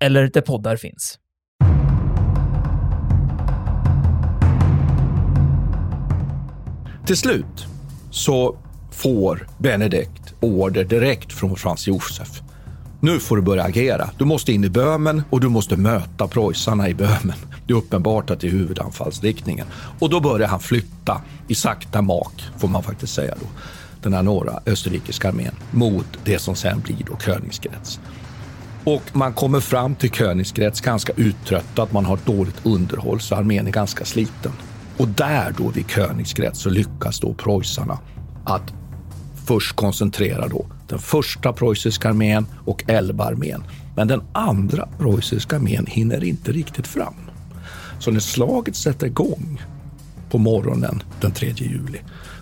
eller där poddar finns. Till slut så får Benedikt order direkt från Frans Josef. Nu får du börja agera. Du måste in i Böhmen och du måste möta preussarna i Böhmen. Det är uppenbart att det är huvudanfallsriktningen. Och då börjar han flytta i sakta mak, får man faktiskt säga då, den här norra österrikiska armén mot det som sen blir då Königsgrätz. Och man kommer fram till Königsgrätz ganska uttröttad, man har dåligt underhåll så armén är ganska sliten. Och där då vid Königsgrätz så lyckas då preussarna att först koncentrera då den första preussiska armén och Elba-armén. Men den andra preussiska armén hinner inte riktigt fram. Så när slaget sätter igång på morgonen den 3 juli,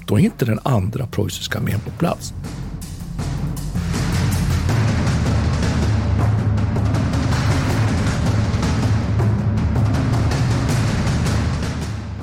då är inte den andra preussiska armén på plats.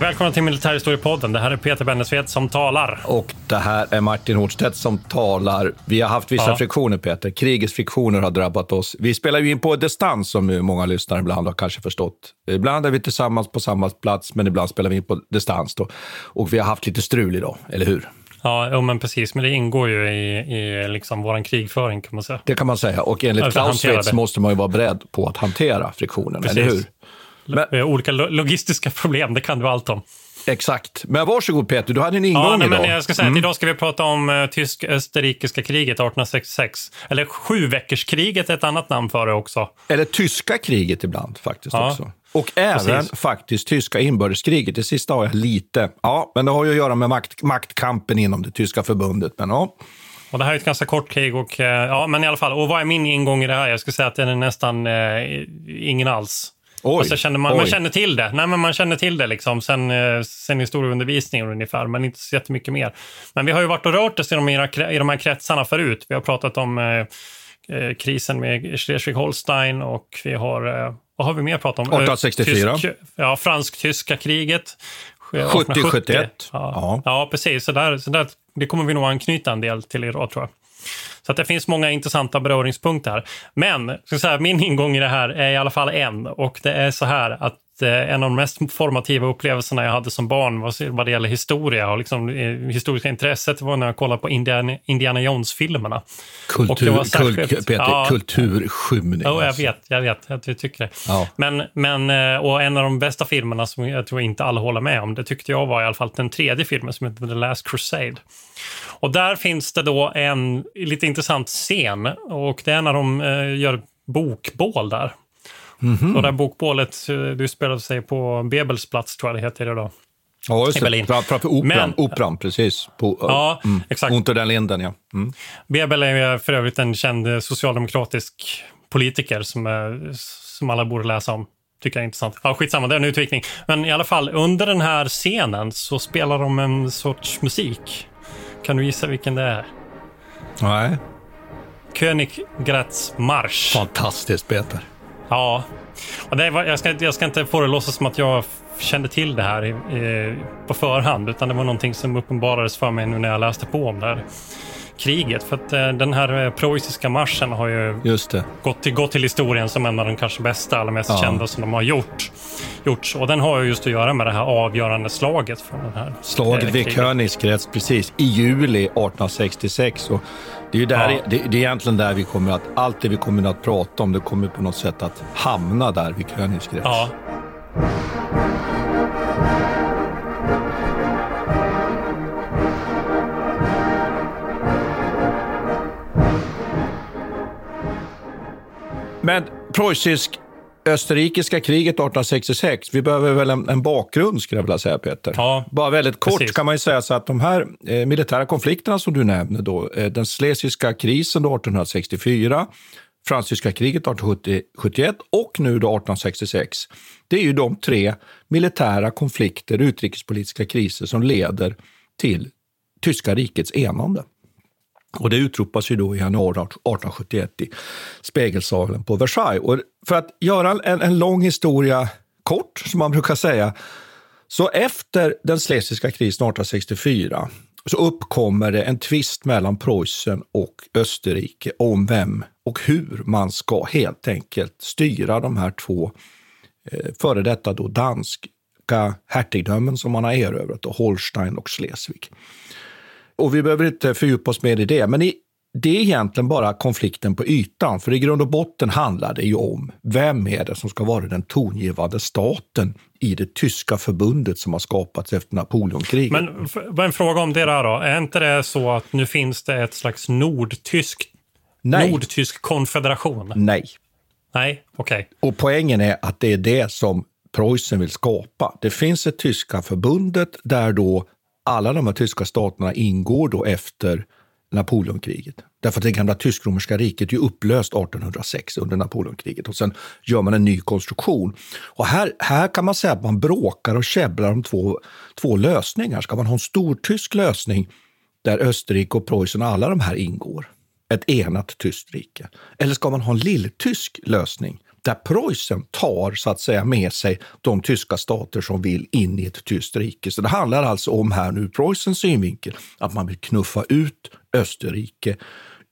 Välkomna till Militärhistoriepodden. Det här är Peter Bennesved som talar. Och det här är Martin Hårdstedt som talar. Vi har haft vissa Ja. friktioner, Peter. Krigets friktioner har drabbat oss. Vi spelar ju in på distans, som många lyssnare ibland har kanske förstått. Ibland är vi tillsammans på samma plats, men ibland spelar vi in på distans. Då. Och vi har haft lite strul idag, eller hur? Ja, men precis. Men det ingår ju i, i liksom vår krigföring kan man säga. Det kan man säga. Och enligt Alltså, Clausewitz måste man ju vara beredd på att hantera friktionen, Precis. eller hur? Men, har olika lo- logistiska problem, det kan du allt om. exakt. Men varsågod Peter, du hade en ingång Ja, nej, idag. Mm. men jag ska säga att idag ska vi prata om uh, tysk-österrikiska kriget 1866. Eller sjuveckorskriget är ett annat namn för det också. Eller tyska kriget ibland faktiskt Ja. också. Och även Precis. faktiskt tyska inbördeskriget. Det sista har jag lite. Ja, men det har ju att göra med makt, maktkampen inom det tyska förbundet. Men ja, Och det här är ett ganska kort krig och, eh, ja, men i alla fall. Och vad är min ingång i det här? Jag skulle säga att den är nästan eh, ingen alls. Alltså, känner man, man känner till det. Nej, men man känner till det liksom sen, eh, sen historieundervisningen ungefär, men inte så jättemycket mer. Men vi har ju varit och rört oss i de, i de här kretsarna förut. Vi har pratat om eh, eh, krisen med Schleswig-Holstein och vi har, eh, vad har vi mer pratat om? Eh, 1864. Tysk, ja, fransk-tyska kriget. 70-71. Ja. Ja. Precis. Så där, så där, det kommer vi nog anknyta en del till idag, tror jag. Så att det finns många intressanta beröringspunkter här. Men jag säga, min ingång i det här är i alla fall en. Och det är så här att eh, en av de mest formativa upplevelserna jag hade som barn vad, vad det gäller historia och liksom, eh, historiska intresset var när jag kollade på Indiana, Indiana Jones-filmerna. Kultur, var kul, särskilt- Peter, Ja. kulturskymning. Jo, jag alltså. vet, jag vet att du tycker det. Ja. Men, men, eh, och en av de bästa filmerna som jag tror inte alla håller med om, det tyckte jag var i alla fall den tredje filmen som heter The Last Crusade. Och där finns det då en lite intressant scen och det är när de gör bokbål där. Mhm. Och det här bokbålet, eh, det spelade sig på Bebelsplats tror jag det heter idag. Ja, just det. Framför operan, Men- operan precis. På, Ja, exakt. Unter den linden, ja. Mm. Bebel är för övrigt en känd eh, socialdemokratisk politiker som, eh, som alla borde läsa om. Tycker jag är intressant. Ja, skitsamma, det är en utvikning. Men i alla fall, under den här scenen så spelar de en sorts musik. Kan du gissa vilken det är? Nej. Königgrätz Marsch. Fantastiskt, Peter. Ja. Och det var, jag, ska, jag ska inte få det låtsas som att jag kände till det här eh, på förhand, utan det var någonting som uppenbarades för mig nu när jag läste på om det här kriget. För att eh, den här eh, preussiska marschen har ju gått till, gått till historien som en av de kanske bästa, eller mest Ja. kända som de har gjort. gjorts. Och den har ju just att göra med det här avgörande slaget från den här Slaget eh, vid. Königsgrätz, precis, i juli 1866. Och det är ju där, Ja. det, det är egentligen där vi kommer att, allt det vi kommer att prata om, det kommer på något sätt att hamna där vid Königsgrätz. Ja, Men preussisk-österrikiska kriget 1866, vi behöver väl en, en bakgrund skulle jag vilja säga Peter. Ja, Bara väldigt kort precis. kan man ju säga så att de här eh, militära konflikterna som du nämner då, eh, den schlesiska krisen då 1864, fransyska kriget 1871 och nu då 1866. Det är ju de tre militära konflikter, utrikespolitiska kriser som leder till tyska rikets enande. Och det utropas ju då i januari 1871 i spegelsalen på Versailles. Och för att göra en, en lång historia kort, som man brukar säga, så efter den schlesiska krisen 1864 så uppkommer det en tvist mellan Preussen och Österrike om vem och hur man ska helt enkelt styra de här två eh, före detta då danska hertigdömen som man har erövrat, då, Holstein och Schleswig. Och vi behöver inte fördjupa oss mer i det, men i, det är egentligen bara konflikten på ytan. För i grund och botten handlar det ju om vem är det som ska vara den tongivande staten i det tyska förbundet som har skapats efter Napoleonkriget. Men en fråga om det där då? Är inte det så att nu finns det ett slags nordtysk, Nej. nordtysk konfederation? Nej. Nej, okej. Och poängen är att det är det som Preussen vill skapa. Det finns ett tyska förbundet där då alla de här tyska staterna ingår då efter Napoleonkriget. Därför att det gamla tysk-romerska riket är upplöst 1806 under Napoleonkriget och sen gör man en ny konstruktion. Och här, här kan man säga att man bråkar och käbblar om två, två lösningar. Ska man ha en stortysk lösning där Österrike och Preussen, alla de här ingår, ett enat tyskt rike? Eller ska man ha en lilltysk lösning där Preussen tar så att säga med sig de tyska stater som vill in i ett tyskt rike. Så det handlar alltså om här nu Preussens synvinkel att man vill knuffa ut Österrike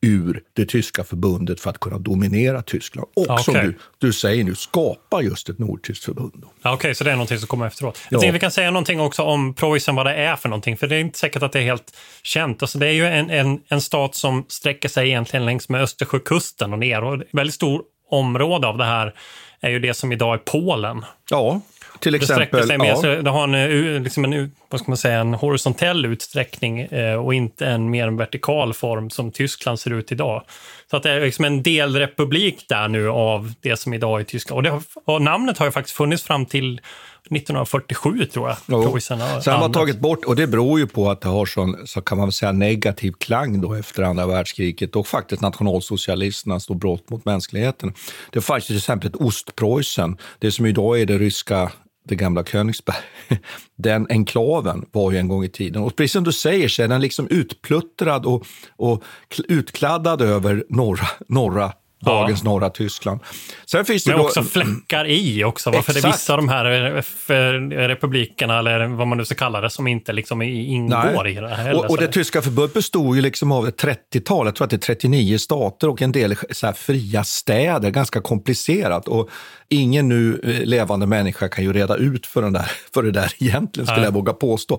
ur det tyska förbundet för att kunna dominera Tyskland. Och som Okej. du, du säger nu, skapa just ett nordtyskt förbund. Okej, så det är någonting som kommer efteråt. Jag Ja. vi kan säga någonting också om Preussen, vad det är för någonting, för det är inte säkert att det är helt känt. Alltså, det är ju en, en, en stat som sträcker sig egentligen längs med Östersjökusten och ner. Och väldigt stort område av det här är ju det som idag är Polen. Ja, till Det exempel. sig med, ja. det har en, eh, liksom en, vad ska man säga, en horisontell utsträckning eh, och inte en mer en vertikal form som Tyskland ser ut idag. Så att det är liksom en delrepublik där nu av det som idag är Tyskland. Och, det och namnet har ju faktiskt funnits fram till 1947 tror jag. Jo. Har Sen har tagit bort, och det beror ju på att det har sån, så kan man säga negativ klang då efter andra världskriget och faktiskt nationalsocialisternas då brott mot mänskligheten. Det fanns till exempel ett Ostpreussen, det som idag är det ryska det gamla Königsberg, den enklaven var ju en gång i tiden. Och precis som du säger så är den liksom utpluttrad och, och kl- utkladdad över norra, norra dagens norra Tyskland. Sen finns det Men då, också fläckar i också. Varför det är Exakt. vissa av de här eh, f- republikerna, eller vad man nu ska kalla det, som inte liksom ingår Nej. i det här. Och, och det tyska förbundet bestod ju liksom av ett 30-tal, jag tror att det är 39 stater och en del så fria städer, ganska komplicerat. Och ingen nu eh, levande människa kan ju reda ut för, den där, för det där egentligen, skulle Nej. jag våga påstå.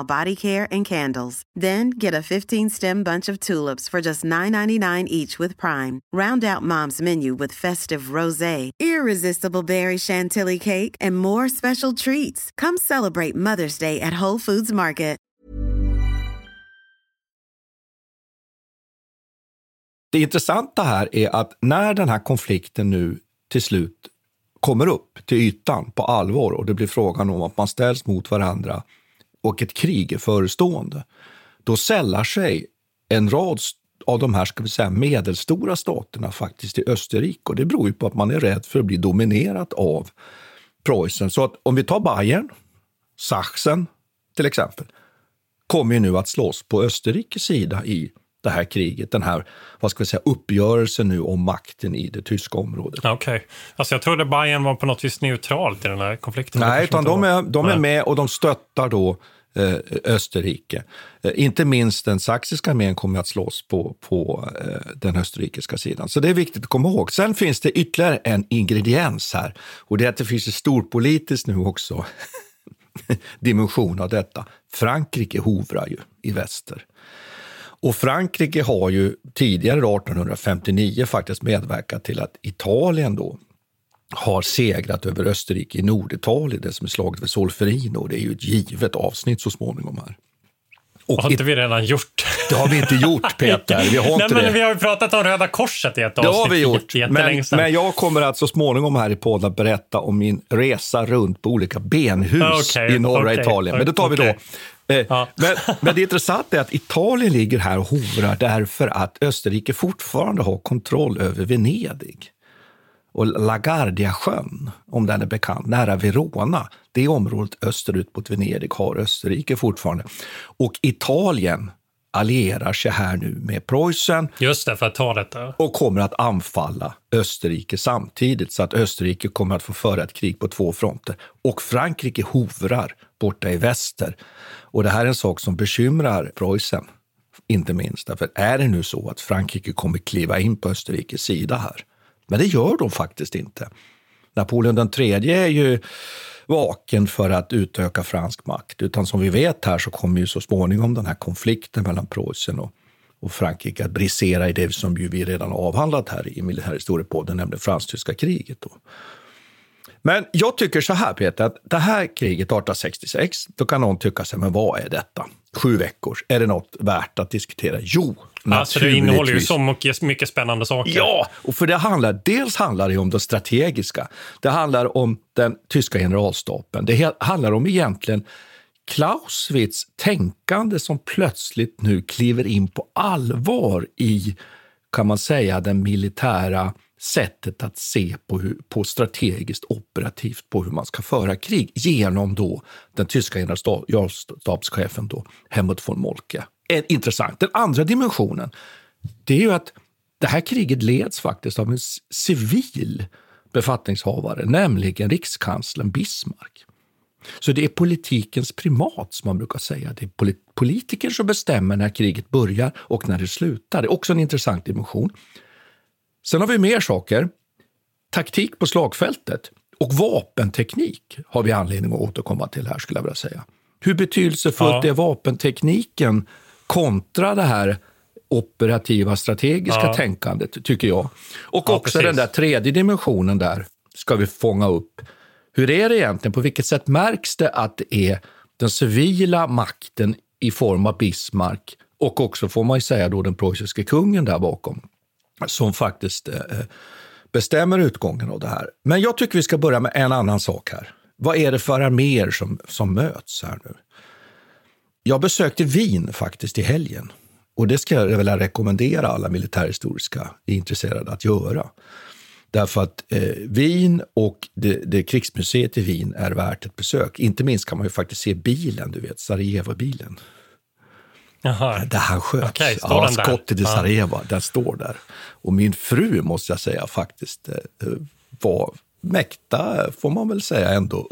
body care and candles. Then get a 15 stem bunch of tulips for just $9.99 each with Prime. Round out mom's menu with festive rosé, irresistible berry chantilly cake, and more special treats. Come celebrate Mother's Day at Whole Foods Market. Det intressanta här är att när den här konflikten nu till slut kommer upp till ytan på allvar och det blir frågan om att man ställs mot varandra och ett krig är förestående, då sällar sig en rad av de här ska vi säga, medelstora staterna faktiskt till Österrike. Och det beror ju på att man är rädd för att bli dominerat av Preussen. Så att om vi tar Bayern, Sachsen till exempel, kommer ju nu att slåss på Österrikes sida i det här kriget, den här vad ska vi säga, uppgörelsen nu om makten i det tyska området. Okej. Okay. Alltså jag trodde Bayern var på något vis neutralt i den här konflikten. Nej, utan de är, de är med och de stöttar då eh, Österrike. Eh, inte minst den saxiska armén kommer att slåss på, på eh, den österrikiska sidan. Så det är viktigt att komma ihåg. Sen finns det ytterligare en ingrediens här och det är att det finns ett storpolitiskt nu också dimension av detta. Frankrike hovrar ju i väster. Och Frankrike har ju tidigare 1859 faktiskt medverkat till att Italien då har segrat över Österrike i Norditalien, det som är slaget vid Solferino. Det är ju ett givet avsnitt så småningom här. Och har inte vi redan gjort? Det har vi inte gjort, Peter. Vi har, inte Nej, men det. vi har ju pratat om Röda Korset i ett avsnitt. Det har vi gjort. Men, men jag kommer att så småningom här i podden att berätta om min resa runt på olika benhus okay, i norra okay, Italien. Men det tar vi då. Eh, ja. Men, men det intressanta är att Italien ligger här och hovrar därför att Österrike fortfarande har kontroll över Venedig. Och Lagardia-sjön, om den är bekant, nära Verona, det området österut mot Venedig har Österrike fortfarande. Och Italien allierar sig här nu med Preussen. Just det, för att ta detta. Och kommer att anfalla Österrike samtidigt så att Österrike kommer att få föra ett krig på två fronter. Och Frankrike hovrar borta i väster. Och det här är en sak som bekymrar Preussen, inte minst. Därför är det nu så att Frankrike kommer kliva in på Österrikes sida här. Men det gör de faktiskt inte. Napoleon III är ju vaken för att utöka fransk makt. Utan som vi vet här så kommer ju så småningom den här konflikten mellan Preussen och, och Frankrike att brisera i det som ju vi redan avhandlat här i militärhistoriepodden, nämligen fransk-tyska kriget. Då. Men jag tycker så här Peter, att det här kriget 1866, då kan någon tycka sig, men vad är detta? Sju veckor, är det något värt att diskutera? Jo, Alltså det innehåller ju så mycket, mycket spännande saker. Ja, och för det handlar, dels handlar det om det strategiska. Det handlar om den tyska generalstaben. Det handlar om egentligen Clausewitz tänkande som plötsligt nu kliver in på allvar i, kan man säga, den militära sättet att se på, hur, på strategiskt operativt på hur man ska föra krig genom då den tyska generalstabschefen då, Helmut von Moltke. Intressant. Den andra dimensionen det är ju att det här kriget leds faktiskt av en civil befattningshavare, nämligen rikskanslern Bismarck. Så det är politikens primat, som man brukar säga. Det är politiker som bestämmer när kriget börjar och när det slutar. Det är också en intressant dimension. Sen har vi mer saker. Taktik på slagfältet och vapenteknik har vi anledning att återkomma till här, skulle jag vilja säga. Hur betydelsefullt ja. är vapentekniken kontra det här operativa, strategiska ja. tänkandet, tycker jag. Och ja, också precis. den där tredje dimensionen där ska vi fånga upp. Hur är det egentligen? På vilket sätt märks det att det är den civila makten i form av Bismarck och också, får man ju säga, då den preussiske kungen där bakom som faktiskt eh, bestämmer utgången av det här. Men jag tycker vi ska börja med en annan sak här. Vad är det för arméer som, som möts här nu? Jag besökte Wien faktiskt i helgen och det ska jag vilja rekommendera alla militärhistoriska intresserade att göra. Därför att eh, Wien och det, det krigsmuseet i Wien är värt ett besök. Inte minst kan man ju faktiskt se bilen, du vet, Sarajevo-bilen. Jaha. Där han sköts. Står ja, skottet i Ja. Sarajevo, den står där. Och min fru, måste jag säga, faktiskt eh, var mäkta, får man väl säga ändå,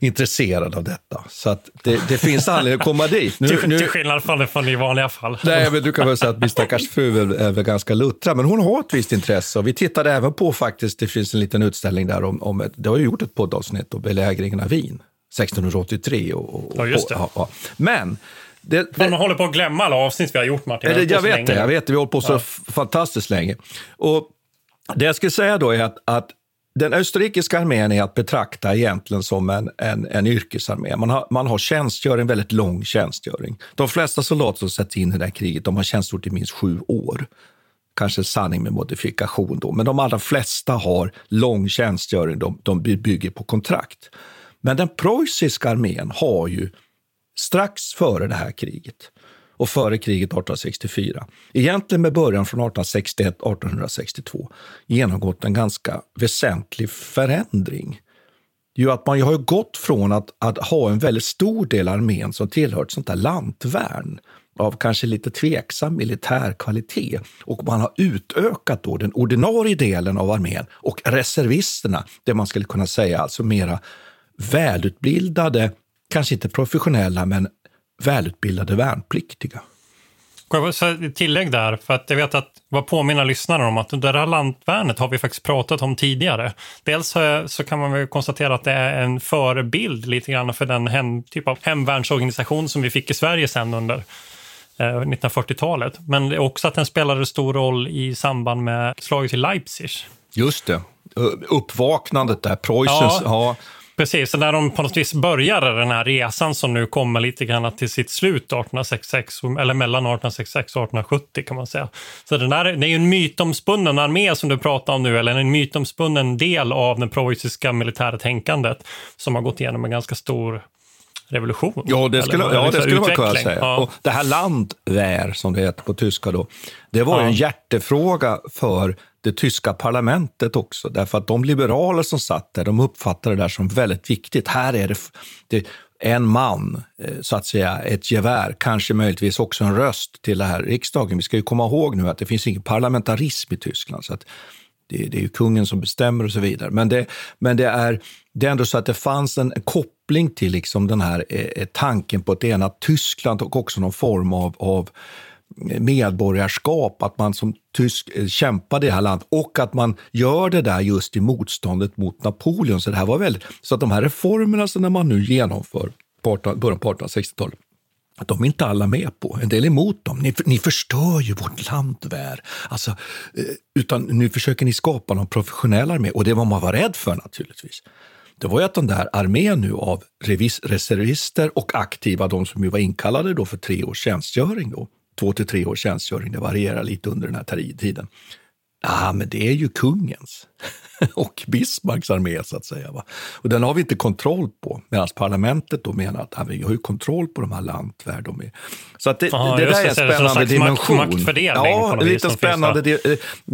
intresserad av detta. Så att det, det finns anledning att komma dit. Nu, Till, nu, till skillnad från, från i vanliga fall. Nej, men du kan väl säga att min stackars fru är, är väl ganska luttrad, men hon har ett visst intresse. Och vi tittade även på faktiskt, det finns en liten utställning där om, om ett, det har ju gjort ett poddavsnitt om belägringen av Wien 1683. Och, och, Ja, just det. och- ja. Men det, Man håller på att glömma alla avsnitt vi har gjort, Martin. har jag vet det, jag vet det. Vi har hållit på så Ja. fantastiskt länge. Och det jag skulle säga då är att, att den österrikiska armén är att betrakta egentligen som en, en, en yrkesarmé. Man har, man har tjänstgöring, väldigt lång tjänstgöring. De flesta soldater som sätts in i det här kriget de har tjänstgjort i minst sju år. Kanske sanning med modifikation då, men de allra flesta har lång tjänstgöring. De, de bygger på kontrakt. Men den preussiska armén har ju strax före det här kriget och före kriget 1864, egentligen med början från 1861-1862, genomgått en ganska väsentlig förändring. Ju att man har ju gått från att, att ha en väldigt stor del av armén som tillhör ett sånt där lantvärn av kanske lite tveksam militär kvalitet. Och man har utökat då den ordinarie delen av armén och reservisterna, det man skulle kunna säga alltså mera välutbildade, kanske inte professionella, men välutbildade värnpliktiga. Får jag säga ett tillägg där, för att jag vet att vad påminna lyssnarna om att det här lantvärnet har vi faktiskt pratat om tidigare. Dels så, kan man väl konstatera att det är en förebild lite grann för den hem, typ av hemvärnsorganisation som vi fick i Sverige sen under eh, 1940-talet. Men det är också att den spelade stor roll i samband med slaget i Leipzig. Just det. Uppvaknandet där, Preussens... Ja. Ja. Precis, så när de på något vis började den här resan som nu kommer lite grann till sitt slut 1866, eller mellan 1866 och 1870 kan man säga. Så den där, det är ju en mytomspunnen armé som du pratar om nu, eller en mytomspunnen del av det preussiska militära tänkandet som har gått igenom en ganska stor revolution. Ja, det skulle, Eller ja, det skulle man kunna säga. Ja. Och det här Landwehr, som det heter på tyska, då, det var Ja. en hjärtefråga för det tyska parlamentet också. Därför att de liberaler som satt där, de uppfattade det där som väldigt viktigt. Här är det, det en man, eh, så att säga, ett gevär, kanske möjligtvis också en röst till det här riksdagen. Vi ska ju komma ihåg nu att det finns ingen parlamentarism i Tyskland. Så att det, det är ju kungen som bestämmer och så vidare. Men det, men det, är, det är ändå så att det fanns en, en koppling till liksom den här eh, eh, tanken på ett enat Tyskland och också någon form av, av medborgarskap, att man som tysk eh, kämpade i det här landet och att man gör det där just i motståndet mot Napoleon. Så det här var väldigt, så att de här reformerna som man nu genomför på 18, början på 1860-talet, de är inte alla med på. En del är emot dem. Ni, ni förstör ju vårt landvär. Alltså, eh, utan nu försöker ni skapa någon professionell armé. Och det var man var rädd för naturligtvis. Det var ju att den där armén nu av reservister och aktiva, de som ju var inkallade då för tre års tjänstgöring, då, två till tre års tjänstgöring, det varierar lite under den här tiden. Ja, men det är ju kungens och Bismarcks armé så att säga. Va? Och den har vi inte kontroll på, medan parlamentet då menar att ja, vi har ju kontroll på de här lantvär. De är. Så att det, Aha, det där är en spännande en slags makt- dimension. maktfördelning på ja, som finns spännande. di-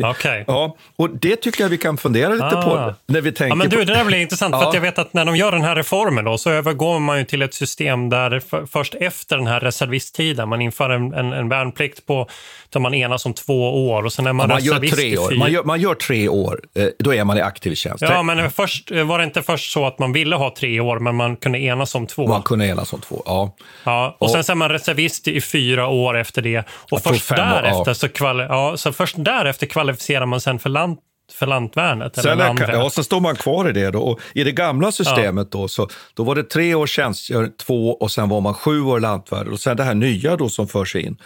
eh, Okej. Ja, och det tycker jag vi kan fundera lite Ah. på när vi tänker Ja, men du, på... det där blir intressant, för jag vet att när de gör den här reformen då, så övergår man ju till ett system där för, först efter den här reservisttiden, man inför en, en, en värnplikt på, där man enas om två år och sen är man, Ja, man gör tre år. Man gör, man gör tre år, eh, då är man i aktiv tjänst. Ja, men först var det inte först så att man ville ha tre år, men man kunde enas om två. Man kunde enas om två, ja. Ja, och, Och- sen så är man reservist i fyra år efter det. Och först år, därefter, ja. så, kvali- ja, så först därefter kvalificerar man sen för, land, för lantvärnet. Sen, eller är, landvärn. ja, sen står man kvar i det. Då. Och I det gamla systemet då, så, då var det tre år tjänstgöring, två och sen var man sju år lantvärd. Och sen det här nya då som förs in,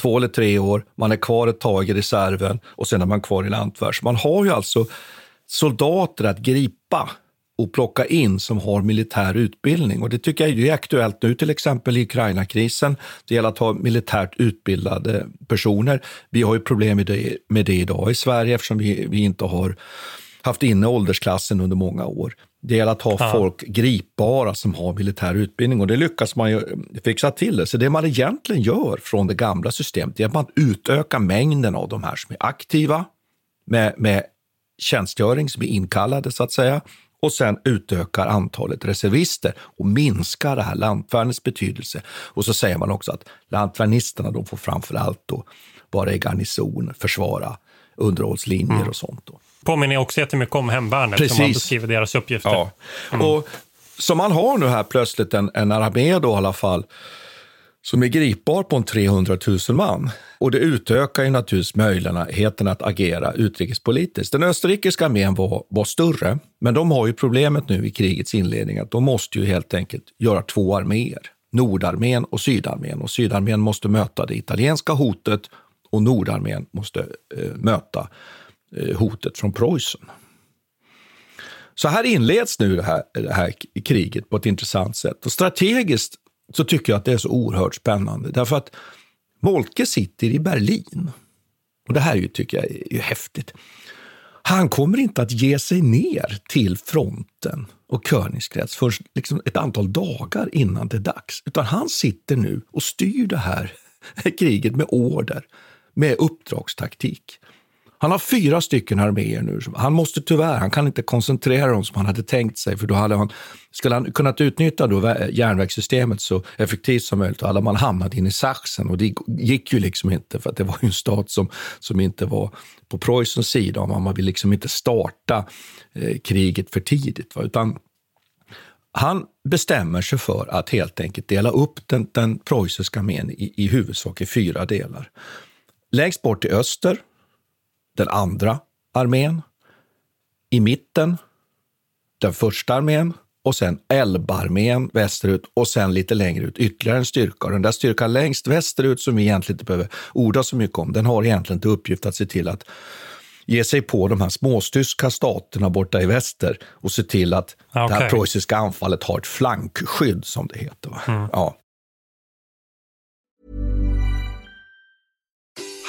två eller tre år, man är kvar ett tag i reserven och sen är man kvar i lantvärd. Så man har ju alltså soldater att gripa och plocka in som har militär utbildning. Och Det tycker jag är aktuellt nu, till exempel i Ukraina-krisen. Det gäller att ha militärt utbildade personer. Vi har ju problem med det, med det idag i Sverige eftersom vi, vi inte har haft inne åldersklassen under många år. Det gäller att ha Ja. folk gripbara som har militär utbildning och det lyckas man ju fixa till. Det. Så det man egentligen gör från det gamla systemet är att man utökar mängden av de här som är aktiva med, med tjänstgöring som är inkallade så att säga och sen utökar antalet reservister och minskar det här lantvärnets betydelse. Och så säger man också att lantvärnisterna de får framför allt då vara i garnison, försvara underhållslinjer mm. och sånt. Då. Påminner också jättemycket om hemvärnet Precis. som man beskriver deras uppgifter. Ja. Mm. Och, så man har nu här plötsligt en, en armé då i alla fall som är gripbar på en 300 000 man. Och det utökar ju naturligtvis möjligheten att agera utrikespolitiskt. Den österrikiska armén var, var större, men de har ju problemet nu i krigets inledning att de måste ju helt enkelt göra två arméer. Nordarmén och Sydarmén. Och Sydarmén måste möta det italienska hotet och Nordarmén måste eh, möta Eh, hotet från Preussen. Så här inleds nu det här, det här kriget på ett intressant sätt. Och strategiskt så tycker jag att det är så oerhört spännande. Därför att Moltke sitter i Berlin. Och det här ju, tycker jag är ju häftigt. Han kommer inte att ge sig ner till fronten och Königskrets för liksom ett antal dagar innan det är dags. Utan han sitter nu och styr det här kriget med order, med uppdragstaktik. Han har fyra stycken arméer nu. Han måste tyvärr, han kan inte koncentrera dem som han hade tänkt sig, för då hade han, skulle han kunnat utnyttja då järnvägssystemet så effektivt som möjligt, då hade man hamnat in i Sachsen och det gick ju liksom inte, för att det var ju en stat som, som inte var på Preussens sida, och man vill liksom inte starta eh, kriget för tidigt, va? utan han bestämmer sig för att helt enkelt dela upp den, den preussiska armén i, i huvudsak i fyra delar. Längst bort i öster den andra armén, i mitten den första armén och sen Elbarmén västerut och sen lite längre ut ytterligare en styrka. Och den där styrkan längst västerut som vi egentligen inte behöver orda så mycket om, den har egentligen till uppgift att se till att ge sig på de här småstyska staterna borta i väster och se till att okay. det här preussiska anfallet har ett flankskydd, som det heter. Mm. Ja.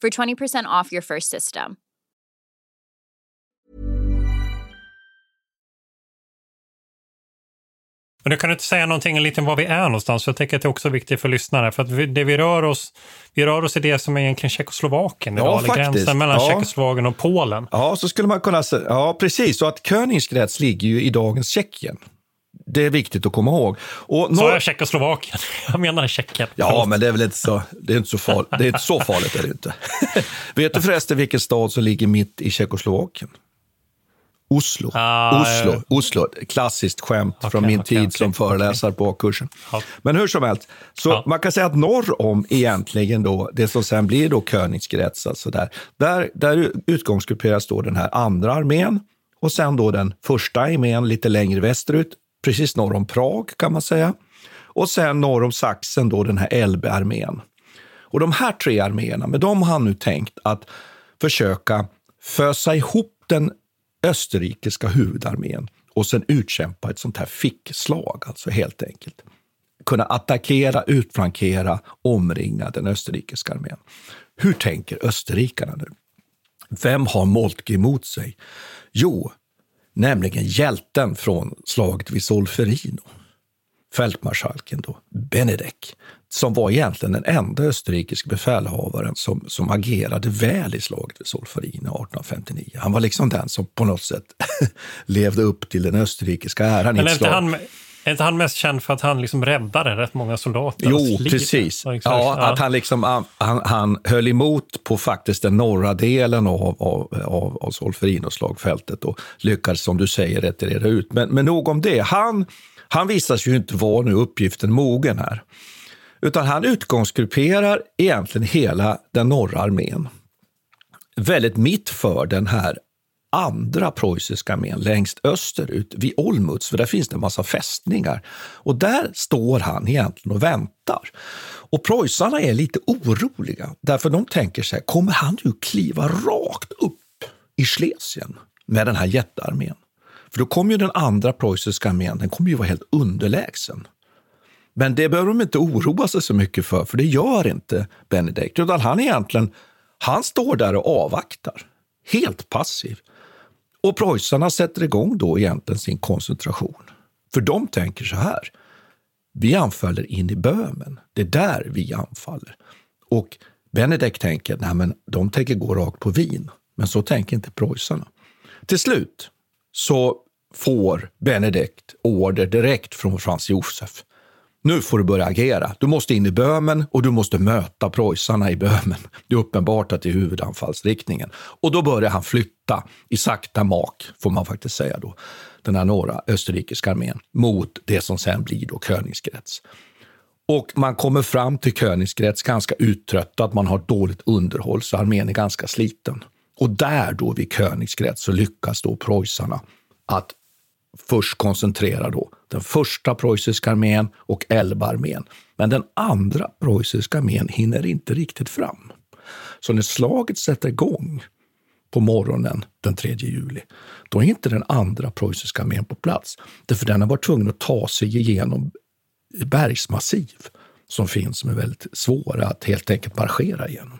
for 20% off your first system. Men du kan inte säga någonting lite om var vi är någonstans? För jag tänker att det är också viktigt för lyssnare. För att vi, det vi rör oss, vi rör oss i det som är egentligen Tjeckoslovakien ja, idag, gränsen mellan ja. Tjeckoslovakien och Polen. Ja, så skulle man kunna säga. Ja, precis. Så att Königsgrätz ligger ju i dagens Tjeckien. Det är viktigt att komma ihåg. Och Sa jag Tjeckoslovakien? Jag menar Tjeckien. Ja, men det är väl inte så, det är inte så, farligt, det är inte så farligt. Är det inte. Vet du förresten vilken stad som ligger mitt i Tjeckoslovakien? Oslo. Ah, Oslo. Eh. Oslo. Klassiskt skämt okay, från min okay, tid okay, som föreläsare på kursen. Men hur som helst, så ja. man kan säga att norr om egentligen då, det som sen blir då Königsgrätz, alltså där, där, där utgångsgrupperas då den här andra armén och sen då den första armén lite längre västerut precis norr om Prag kan man säga. Och sen norr om Sachsen då den här Elbe-armén. Och de här tre arméerna, med dem har han nu tänkt att försöka fösa ihop den österrikiska huvudarmén och sen utkämpa ett sånt här fickslag, alltså helt enkelt. Kunna attackera, utflankera, omringa den österrikiska armén. Hur tänker österrikarna nu? Vem har Moltke emot sig? Jo, nämligen hjälten från slaget vid Solferino. Fältmarskalken då, Benedek, som var egentligen den enda österrikiska befälhavaren som, som agerade väl i slaget vid Solferino 1859. Han var liksom den som på något sätt levde upp till den österrikiska äran i ett slag. han, är inte han mest känd för att han liksom räddade rätt många soldater? Jo, precis. Ja, att han, liksom, han, han, höll emot på faktiskt den norra delen av, av, av, av Solferino-slagfältet och lyckades, som du säger, retirera ut. Men, men nog om det. Han, han visar sig ju inte vara nu uppgiften mogen här. Utan han utgångsgrupperar egentligen hela den norra armén. Väldigt mitt för den här andra preussiska armén längst österut vid Olmutz, för där finns det en massa fästningar. Och där står han egentligen och väntar. Och preussarna är lite oroliga, därför de tänker sig, kommer han nu kliva rakt upp i Schlesien med den här jättearmén? För då kommer ju den andra preussiska armén, den kommer ju vara helt underlägsen. Men det behöver de inte oroa sig så mycket för, för det gör inte Benedikt, utan han egentligen, han står där och avvaktar, helt passiv. Och preussarna sätter igång då egentligen sin koncentration. För de tänker så här, vi anfaller in i Böhmen, det är där vi anfaller. Och Benedek tänker, nej men de tänker gå rakt på Wien, men så tänker inte preussarna. Till slut så får Benedikt order direkt från Frans Josef nu får du börja agera. Du måste in i Böhmen och du måste möta preussarna i Böhmen. Det är uppenbart att det är huvudanfallsriktningen. Och då börjar han flytta i sakta mak, får man faktiskt säga då, den här norra österrikiska armén mot det som sen blir då Königsgrätz. Och man kommer fram till Königsgrätz ganska uttröttad, man har dåligt underhåll så armén är ganska sliten. Och där då vid Königsgrätz så lyckas då preussarna att först koncentrera då den första preussiska armén och Elbarmén. Men den andra preussiska armén hinner inte riktigt fram. Så när slaget sätter igång på morgonen den 3 juli, då är inte den andra preussiska armén på plats. Därför den har varit tvungen att ta sig igenom bergsmassiv som finns som är väldigt svåra att helt enkelt marschera igenom.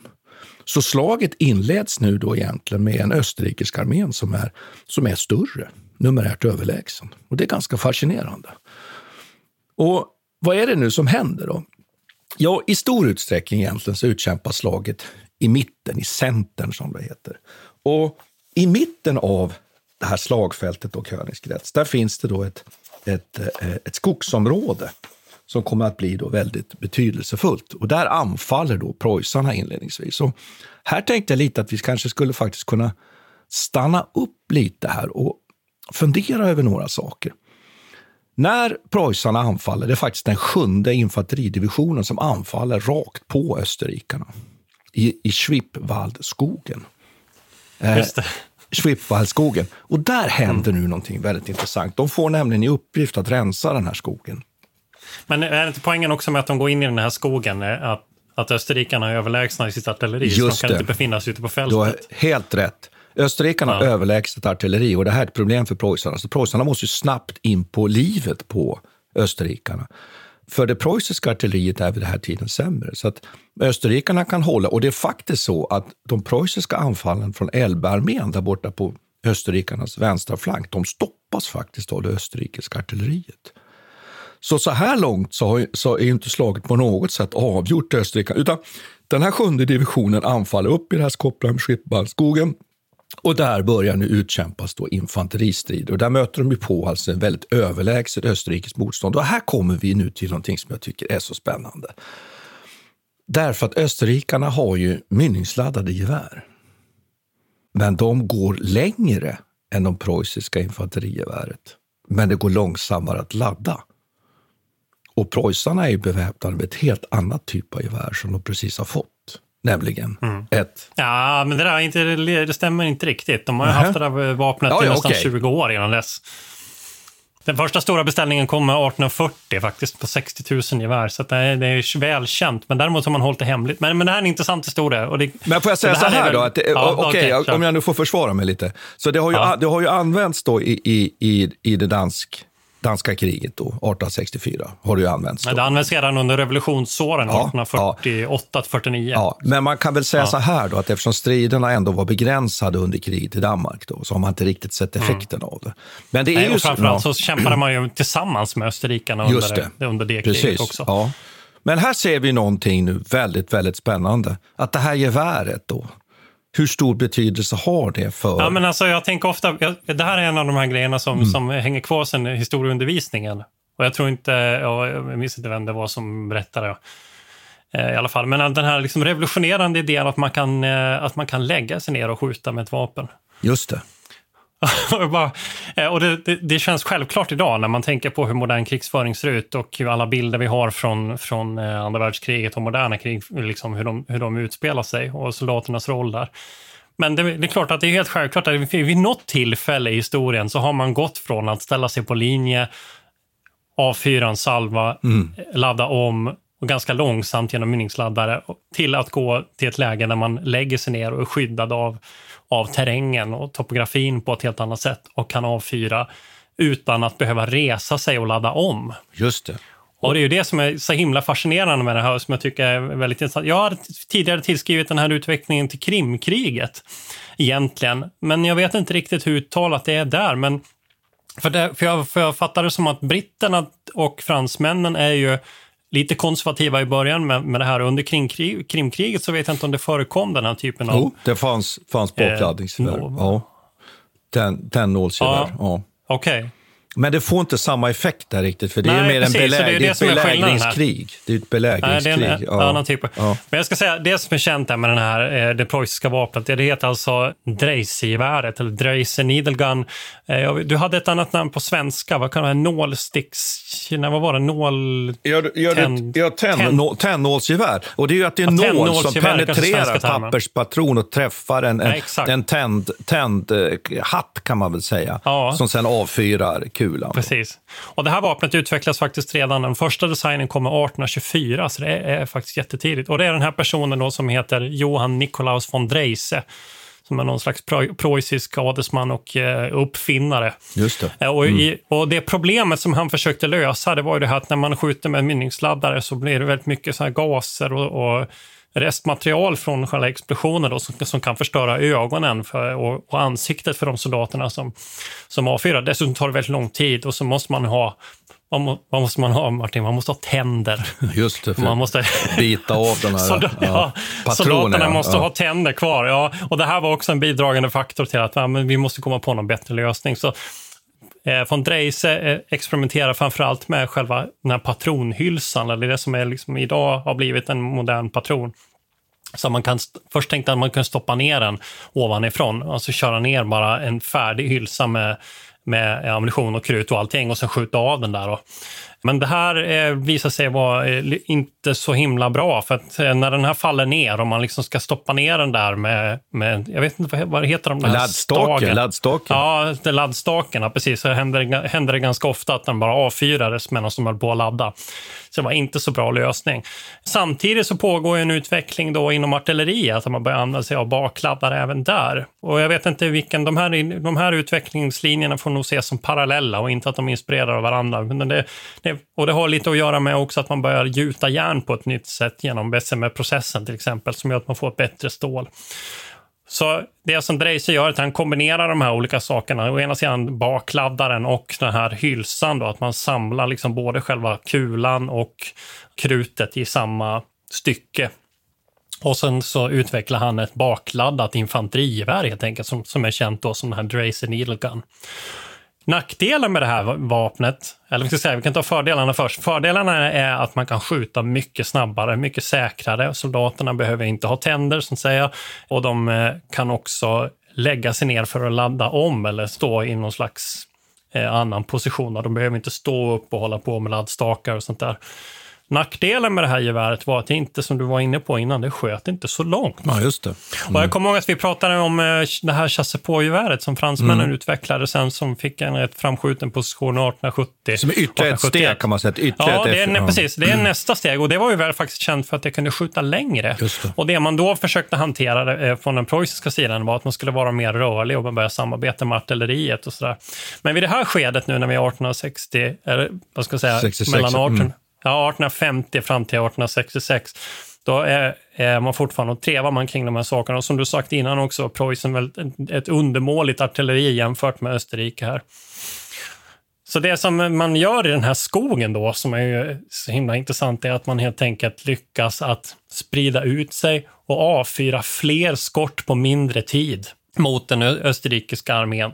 Så slaget inleds nu då egentligen med en österrikisk armé som är, som är större, numerärt överlägsen. Och det är ganska fascinerande. Och vad är det nu som händer då? Ja, i stor utsträckning egentligen så utkämpas slaget i mitten, i centern som det heter. Och i mitten av det här slagfältet och Königsgrätz, där finns det då ett, ett, eh, ett skogsområde som kommer att bli då väldigt betydelsefullt. Och där anfaller då preussarna inledningsvis. Och här tänkte jag lite att vi kanske skulle faktiskt kunna stanna upp lite här och fundera över några saker. När preussarna anfaller, det är faktiskt den sjunde infanteridivisionen som anfaller rakt på österrikarna i, i Schwipwaldskogen. Just det. Eh, Schwipwaldskogen. Och där händer nu någonting väldigt intressant. De får nämligen i uppgift att rensa den här skogen. Men är inte poängen också med att de går in i den här skogen eh, att, att österrikarna är överlägsna i sitt artilleri? Just så de kan det. inte befinna sig ute på fältet. Du har helt rätt. Österrikarna har överlägset artilleri och det här är ett problem för preussarna. Så preussarna måste snabbt in på livet på österrikarna. För det preussiska artilleriet är vid den här tiden sämre. Så att österrikarna kan hålla, och det är faktiskt så att de preussiska anfallen från Elbearmén där borta på österrikarnas vänstra flank, de stoppas faktiskt av det österrikiska artilleriet. Så så här långt så, har, så är inte slaget på något sätt avgjort österrikarna, utan den här sjunde divisionen anfaller upp i det här Skoppland-Schippballskogen och där börjar nu utkämpas då infanteristrider och där möter de ju på alltså en väldigt överlägset österrikiskt motstånd. Och här kommer vi nu till någonting som jag tycker är så spännande. Därför att österrikarna har ju mynningsladdade gevär. Men de går längre än de preussiska infanterigeväret. Men det går långsammare att ladda. Och preussarna är ju beväpnade med ett helt annat typ av gevär som de precis har fått. Nämligen ett... Ja, men det där är inte, det stämmer inte riktigt. De har ju haft det där vapnet Ja, i ja, nästan okej. 20 år innan dess. Den första stora beställningen kom 1840 faktiskt på 60 000 gevär, så det, är, det är väl känt. Men däremot har man hållit det hemligt. Men, men det här är en intressant historia. Och det, Men får jag säga så här, är väl- då? Att det, Ja, okej, kör. om jag nu får försvara mig lite. Så det har ju, Ja. det har ju använts då i, i, i, i det dansk, danska kriget då, 1864, har det ju använts. Då. Det används redan under revolutionsåren, Ja, 1848-49. Ja, men man kan väl säga Ja. så här då, att eftersom striderna ändå var begränsade under kriget i Danmark då, så har man inte riktigt sett effekten av det. Men det är Mm. Nej, ju framförallt så kämpade man ju tillsammans med österrikarna under det, under det Precis. kriget också. Ja. Men här ser vi någonting nu väldigt, väldigt spännande. Att det här geväret då, hur stor betydelse har det för... Ja, men alltså, jag tänker ofta, jag, det här är en av de här grejerna som, Mm. som hänger kvar sen historieundervisningen. Och jag tror inte, ja, jag minns inte vem det var som berättade eh, i alla fall. Men den här liksom revolutionerande idén att man, kan, eh, att man kan lägga sig ner och skjuta med ett vapen. Just det. Och eh, och det, det, det känns självklart idag när man tänker på hur modern krigsföring ser ut och alla bilder vi har från, från eh, andra världskriget och moderna krig, liksom hur, de, hur de utspelar sig och soldaternas roll där. Men det, det är klart att det är helt självklart att vid något tillfälle i historien så har man gått från att ställa sig på linje, avfyra en salva, Mm. ladda om och ganska långsamt genom mynningsladdare till att gå till ett läge där man lägger sig ner och är skyddad av, av terrängen och topografin på ett helt annat sätt och kan avfyra utan att behöva resa sig och ladda om. Just det. Och det är ju det som är så himla fascinerande med det här som jag tycker är väldigt intressant. Jag har tidigare tillskrivit den här utvecklingen till Krimkriget egentligen, men jag vet inte riktigt hur uttalat det är där. Men för, det, för, jag, för jag fattar det som att britterna och fransmännen är ju lite konservativa i början med, med det här. Under krimkrig, Krimkriget så vet jag inte om det förekom den här typen av... Jo, det fanns, fanns Eh, påkladdningsgevär. nå- ja. Ten, Tändnålsgevär. Ja. Ja. Okej. Men det får inte samma effekt där riktigt, för det är Nej, mer precis, en det är beläg- det är är ett belägringskrig. Det är ett Nej, belägringskrig. det är en ja. annan typ. Ja. Men jag ska säga, det som är känt med den här, eh, det preussiska vapnet, det heter alltså Dreise-geväret, eller Dreise Needlegun. Eh, Du hade ett annat namn på svenska, vad kan det vara? Nålsticks... Nej, vad var det? Nål... Gör, gör Tänd- det, ja, nå- tändnålsgevär. Och det är ju att det är Ja, nål som penetrerar papperspatron och träffar en, en, exakt. en tänd, tänd eh, hatt kan man väl säga. Ja. Som sen avfyrar kulan. Precis. Och det här vapnet utvecklas faktiskt redan, den första designen kommer 1824, så det är, faktiskt jättetidigt. Och det är den här personen då som heter Johann Nikolaus von Dreise, som är någon slags preu- preussisk adelsman och eh, uppfinnare. Just det. Eh, Och, i, och det problemet som han försökte lösa, det var ju det här att när man skjuter med mynningsladdare så blir det väldigt mycket så här gaser och, och restmaterial från själva explosionen då, som, som kan förstöra ögonen för, och, och ansiktet för de soldaterna som, som avfyrar. Dessutom tar det väldigt lång tid och så måste man ha vad må- vad måste man ha, Martin? Man måste ha tänder. Just det, Man måste... bita av den här Solda- ja, patronen, soldaterna ja. måste Ja. ha tänder kvar. Ja. Och det här var också en bidragande faktor till att ja, men vi måste komma på någon bättre lösning. Så, eh, von Dreise eh, experimenterar framförallt med själva den här patronhylsan, eller det som är liksom idag har blivit en modern patron. Så man kan, först tänkte att man kunde stoppa ner den ovanifrån, alltså köra ner bara en färdig hylsa med, med ammunition och krut och allting och sen skjuta av den där. Då. Men det här eh, visar sig vara eh, inte så himla bra för att eh, när den här faller ner och man liksom ska stoppa ner den där med, med jag vet inte vad, heter de? där Laddstaken, laddstaken. Ja, det laddstaken, precis. Så händer, det- händer det ganska ofta att den bara avfyrades medan de höll på att ladda. Så det var inte så bra lösning. Samtidigt så pågår en utveckling då inom artilleriet, att man börjar använda sig av bakladdare även där. Och jag vet inte vilken, de här, de här utvecklingslinjerna får nog ses som parallella och inte att de inspirerar av varandra. Men det, det, och det har lite att göra med också att man börjar gjuta järn på ett nytt sätt genom SME-processen till exempel, som gör att man får ett bättre stål. Så det som Dreise gör är att han kombinerar de här olika sakerna. Å ena sidan bakladdaren och den här hylsan. Då, att man samlar liksom både själva kulan och krutet i samma stycke. Och sen så utvecklar han ett bakladdat infanterigevär helt enkelt, som, som är känt då som den här Dreiser Needle Gun. Nackdelen med det här vapnet, eller vi ska säga, vi kan ta fördelarna först. Fördelarna är att man kan skjuta mycket snabbare, mycket säkrare. Soldaterna behöver inte ha tänder, som säger, och de eh, kan också lägga sig ner för att ladda om eller stå i någon slags eh, annan position. De behöver inte stå upp och hålla på med laddstakar och sånt där. Nackdelen med det här geväret var att det inte, som du var inne på innan, det sköt inte så långt. Ja, just det. Mm. Och jag kommer ihåg att vi pratade om eh, det här chassepot-geväret som fransmännen mm. utvecklade sen, som fick en rätt framskjuten position 1870. Som är ytterligare ett steg kan man säga. Ytterligare ja, det är, ja. precis. Det är mm. nästa steg och det var ju väl faktiskt känt för att det kunde skjuta längre. Det. Och det man då försökte hantera eh, från den preussiska sidan var att man skulle vara mer rörlig och börja samarbeta med artilleriet och sådär. Men vid det här skedet nu när vi är 1860, eller vad ska jag säga, 66, mellan 18, mm ja, 1850 fram till 1866, då är, är, man fortfarande och trevar man kring de här sakerna. Och som du sagt innan också, Preussen väl ett undermåligt artilleri jämfört med Österrike här. Så det som man gör i den här skogen då, som är ju så himla intressant, är att man helt enkelt lyckas att sprida ut sig och avfyra fler skott på mindre tid mot den österrikiska armén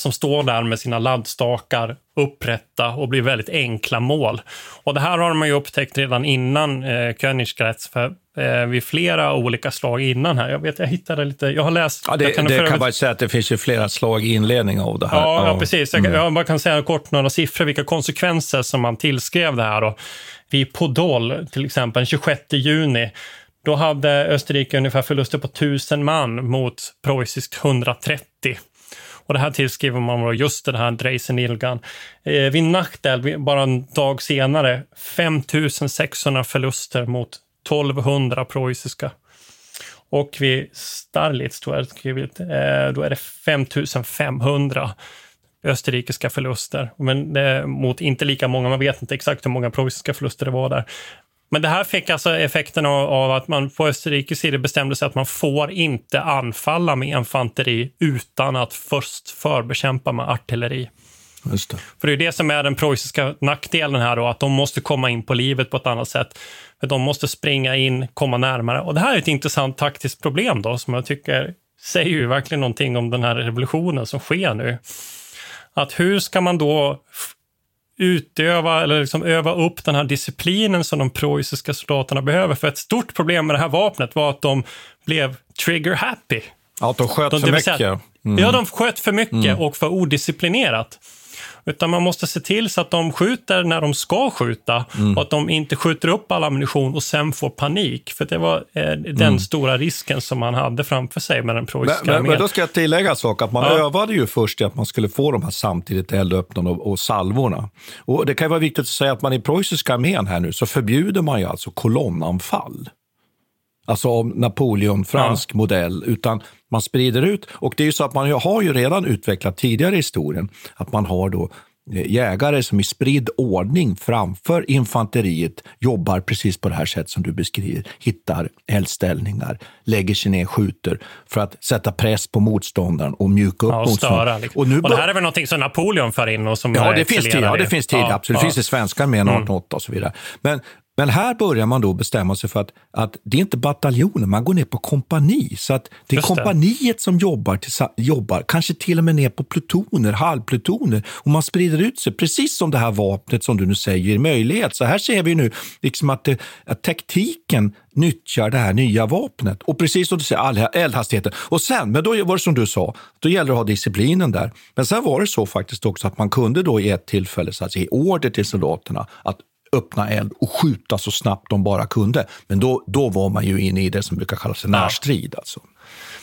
som står där med sina laddstakar upprätta och blir väldigt enkla mål. Och det här har man ju upptäckt redan innan eh, Königsgrätz, för eh, vid flera olika slag innan här. Jag vet, jag hittade lite, jag har läst... Ja, det kan, det kan bara säga att det finns ju flera slag i inledningen av det här. Ja, ja precis. Jag, mm. jag bara kan säga kort några siffror, vilka konsekvenser som man tillskrev det här. Och vid Podol, till exempel, den 26 juni, då hade Österrike ungefär förluster på 1000 man mot preussiskt 130. Och det här tillskriver man då just den här Dreisen Ilgan. Eh, vid Nachtel, bara en dag senare, 5600 förluster mot 1200 preussiska. Och vid Starlitz, tror jag skrivit, eh, då är det 5500 österrikiska förluster. Men det, mot inte lika många, man vet inte exakt hur många preussiska förluster det var där. Men det här fick alltså effekten av, av att man på Österrikes sida bestämde sig att man får inte anfalla med infanteri utan att först förbekämpa med artilleri. Just det. För det är det som är den preussiska nackdelen här då, att de måste komma in på livet på ett annat sätt. För de måste springa in, komma närmare. Och det här är ett intressant taktiskt problem då, som jag tycker säger ju verkligen någonting om den här revolutionen som sker nu. Att hur ska man då utöva eller liksom öva upp den här disciplinen som de preussiska soldaterna behöver. För ett stort problem med det här vapnet var att de blev trigger happy. Ja, att de sköt de, för mycket. Mm. Ja, de sköt för mycket mm. och för odisciplinerat. Utan man måste se till så att de skjuter när de ska skjuta mm. och att de inte skjuter upp all ammunition och sen får panik. För det var eh, den mm. stora risken som man hade framför sig med den preussiska men, men, men då ska jag tillägga en sak, att man ja. övade ju först i att man skulle få de här samtidigt eldöppnarna och, och salvorna. Och det kan vara viktigt att säga att man i preussiska armén här nu så förbjuder man ju alltså kolonnanfall alltså av Napoleon, fransk ja. modell, utan man sprider ut. Och det är ju så att man har ju redan utvecklat tidigare i historien att man har då eh, jägare som i spridd ordning framför infanteriet jobbar precis på det här sätt som du beskriver. Hittar eldställningar, lägger sig ner, skjuter för att sätta press på motståndaren och mjuka upp ja, och motståndaren. Liksom. Och, nu och det här är väl någonting som Napoleon för in och som Ja, det finns tid, ja, det finns tid, ja, absolut. Det finns i svenska med 1808 mm. och så vidare. Men men här börjar man då bestämma sig för att, att det är inte bataljoner, man går ner på kompani. Så att det är Just kompaniet det. som jobbar, till, jobbar, kanske till och med ner på plutoner, halvplutoner. Och man sprider ut sig, precis som det här vapnet som du nu säger ger möjlighet. Så här ser vi nu liksom att, det, att taktiken nyttjar det här nya vapnet. Och precis som du säger, eldhastigheten. Och sen, men då var det som du sa, då gäller det att ha disciplinen där. Men sen var det så faktiskt också att man kunde då i ett tillfälle så att ge order till soldaterna att öppna eld och skjuta så snabbt de bara kunde. Men då, då var man ju inne i det som brukar kallas en närstrid. Alltså.